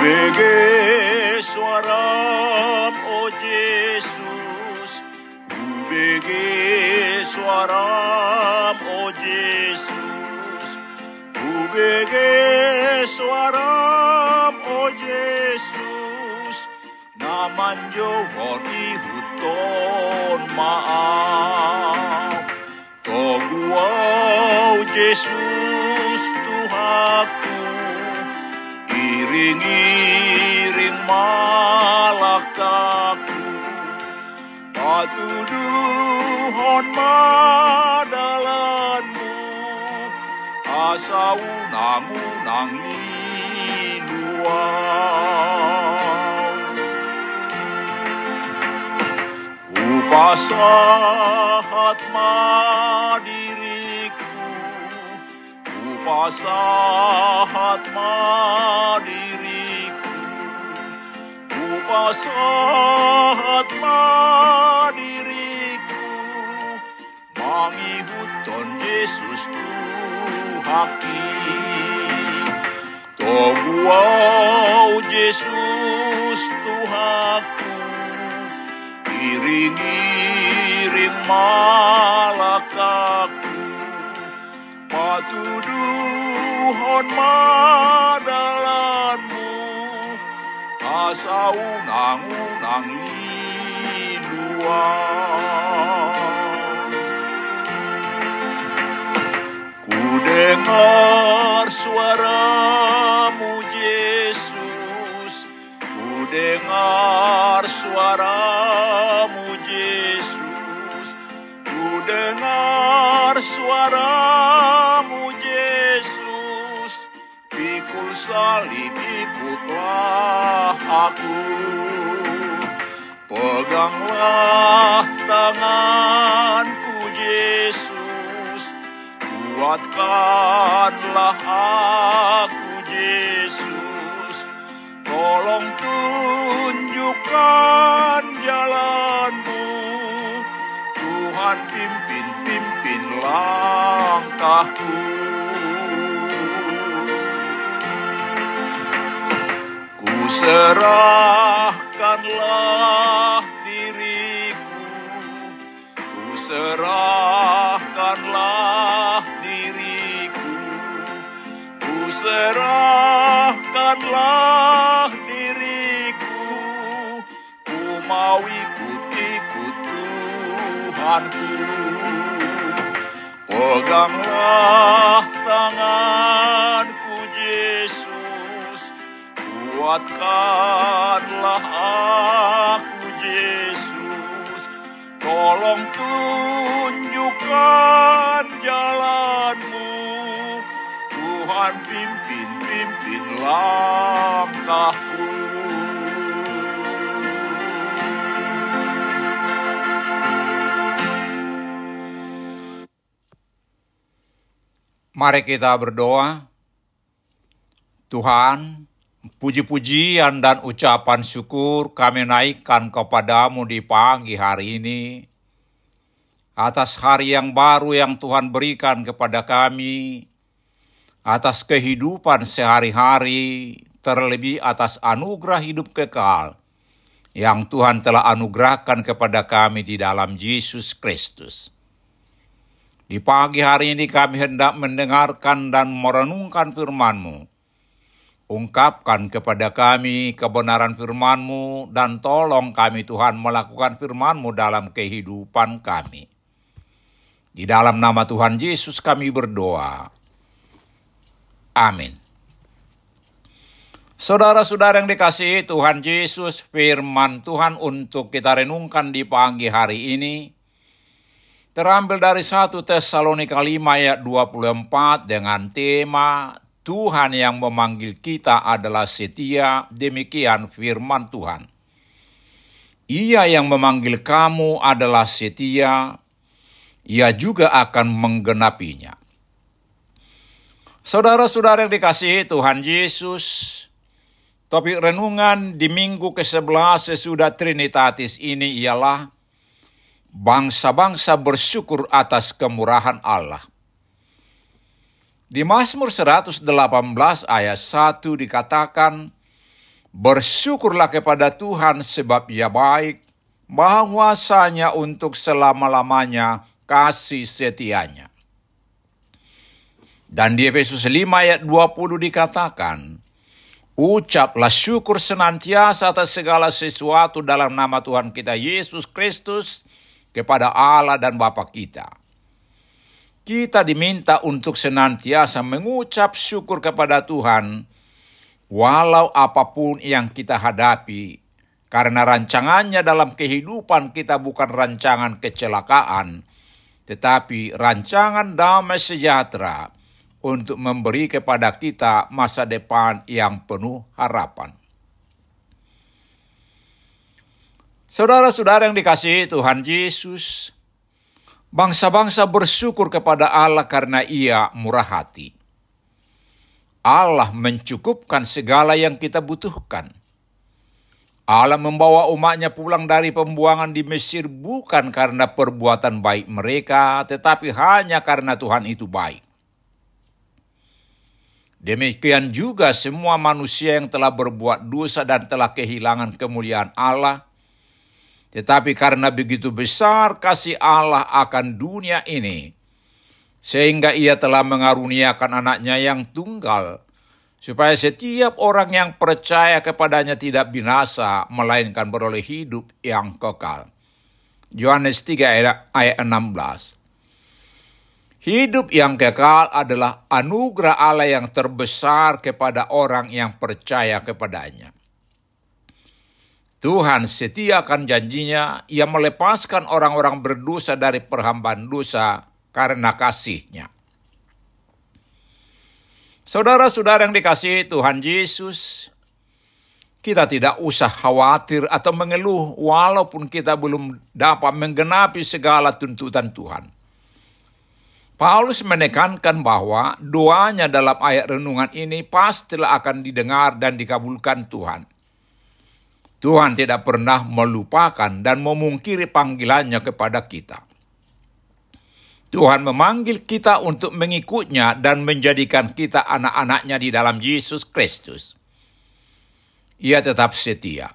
UBG suaram oh Yesus UBG suaram oh Yesus UBG suaram oh Yesus Naman Johor ihuton maaf Toguau Yesus Tuhanku Iring-iring malakaku. Patuduhon madalanmu. Asa unang-unang linuaw Upasahat madiriku Upasahat madiriku. Upasahat madiriku. Mangihuton Yesus Tuhaki Toguau Yesus Tuhaku Iring-iring malakaku Patuduhon madalanmu Asa unang-unang liluang Ku dengar suaramu off serahkanlah diriku. Ku serahkanlah diriku. Ku serahkanlah diriku. Ku mau ikut-ikut Tuhanku. Peganglah tanganku Kuatkanlah aku Yesus. Tolong tunjukkan jalanmu. Tuhan pimpin, pimpin langkahku. Mari kita berdoa. Tuhan, puji-pujian dan ucapan syukur kami naikkan kepadamu di pagi hari ini. Atas hari yang baru yang Tuhan berikan kepada kami. Atas kehidupan sehari-hari, terlebih atas anugerah hidup kekal yang Tuhan telah anugerahkan kepada kami di dalam Yesus Kristus. Di pagi hari ini kami hendak mendengarkan dan merenungkan firman-Mu. Ungkapkan kepada kami kebenaran firman-Mu dan tolong kami Tuhan melakukan firman-Mu dalam kehidupan kami. Di dalam nama Tuhan Yesus kami berdoa. Amin. Saudara-saudara yang dikasihi Tuhan Yesus, firman Tuhan untuk kita renungkan di pagi hari ini terambil dari 1 Tesalonika 5 ayat 24 dengan tema Tuhan yang memanggil kita adalah setia, demikian firman Tuhan. Ia yang memanggil kamu adalah setia, ia juga akan menggenapinya. Saudara-saudara yang dikasihi Tuhan Yesus, topik renungan di minggu ke-11 sesudah Trinitatis ini ialah bangsa-bangsa bersyukur atas kemurahan Allah. Di Mazmur 118 ayat 1 dikatakan, Bersyukurlah kepada Tuhan sebab ia baik, bahwasanya untuk selama-lamanya kasih setianya. Dan di Efesus 5 ayat 20 dikatakan, Ucaplah syukur senantiasa atas segala sesuatu dalam nama Tuhan kita Yesus Kristus kepada Allah dan Bapa kita kita diminta untuk senantiasa mengucap syukur kepada Tuhan, walau apa pun yang kita hadapi, karena rancangannya dalam kehidupan kita bukan rancangan kecelakaan, tetapi rancangan damai sejahtera untuk memberi kepada kita masa depan yang penuh harapan. Saudara-saudara yang dikasihi Tuhan Yesus, Bangsa-bangsa bersyukur kepada Allah karena ia murah hati. Allah mencukupkan segala yang kita butuhkan. Allah membawa umatnya pulang dari pembuangan di Mesir bukan karena perbuatan baik mereka, tetapi hanya karena Tuhan itu baik. Demikian juga semua manusia yang telah berbuat dosa dan telah kehilangan kemuliaan Allah, tetapi karena begitu besar kasih Allah akan dunia ini, sehingga ia telah mengaruniakan anaknya yang tunggal, supaya setiap orang yang percaya kepadanya tidak binasa, melainkan beroleh hidup yang kekal. Yohanes 3 ayat 16 Hidup yang kekal adalah anugerah Allah yang terbesar kepada orang yang percaya kepadanya. Tuhan setiakan janjinya, ia melepaskan orang-orang berdosa dari perhambaan dosa karena kasihnya. Saudara-saudara yang dikasihi Tuhan Yesus, kita tidak usah khawatir atau mengeluh walaupun kita belum dapat menggenapi segala tuntutan Tuhan. Paulus menekankan bahwa doanya dalam ayat renungan ini pastilah akan didengar dan dikabulkan Tuhan. Tuhan tidak pernah melupakan dan memungkiri panggilannya kepada kita. Tuhan memanggil kita untuk mengikutnya dan menjadikan kita anak-anaknya di dalam Yesus Kristus. Ia tetap setia.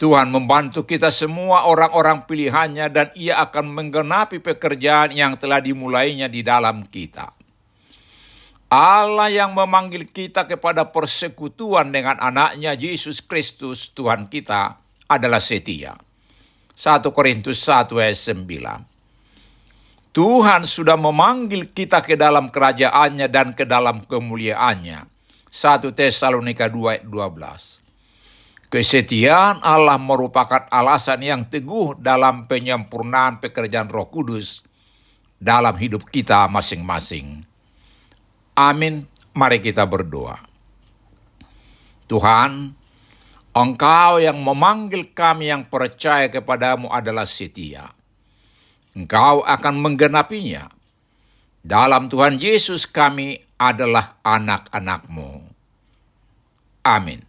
Tuhan membantu kita semua orang-orang pilihannya dan ia akan menggenapi pekerjaan yang telah dimulainya di dalam kita. Allah yang memanggil kita kepada persekutuan dengan anaknya Yesus Kristus Tuhan kita adalah setia. 1 Korintus 1 ayat 9. Tuhan sudah memanggil kita ke dalam kerajaannya dan ke dalam kemuliaannya. 1 Tesalonika 2 ayat 12. Kesetiaan Allah merupakan alasan yang teguh dalam penyempurnaan pekerjaan roh kudus dalam hidup kita masing-masing. Amin. Mari kita berdoa. Tuhan, Engkau yang memanggil kami yang percaya kepadamu adalah setia. Engkau akan menggenapinya. Dalam Tuhan Yesus kami adalah anak-anakmu. Amin.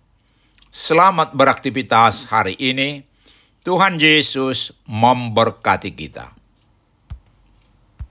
Selamat beraktivitas hari ini. Tuhan Yesus memberkati kita.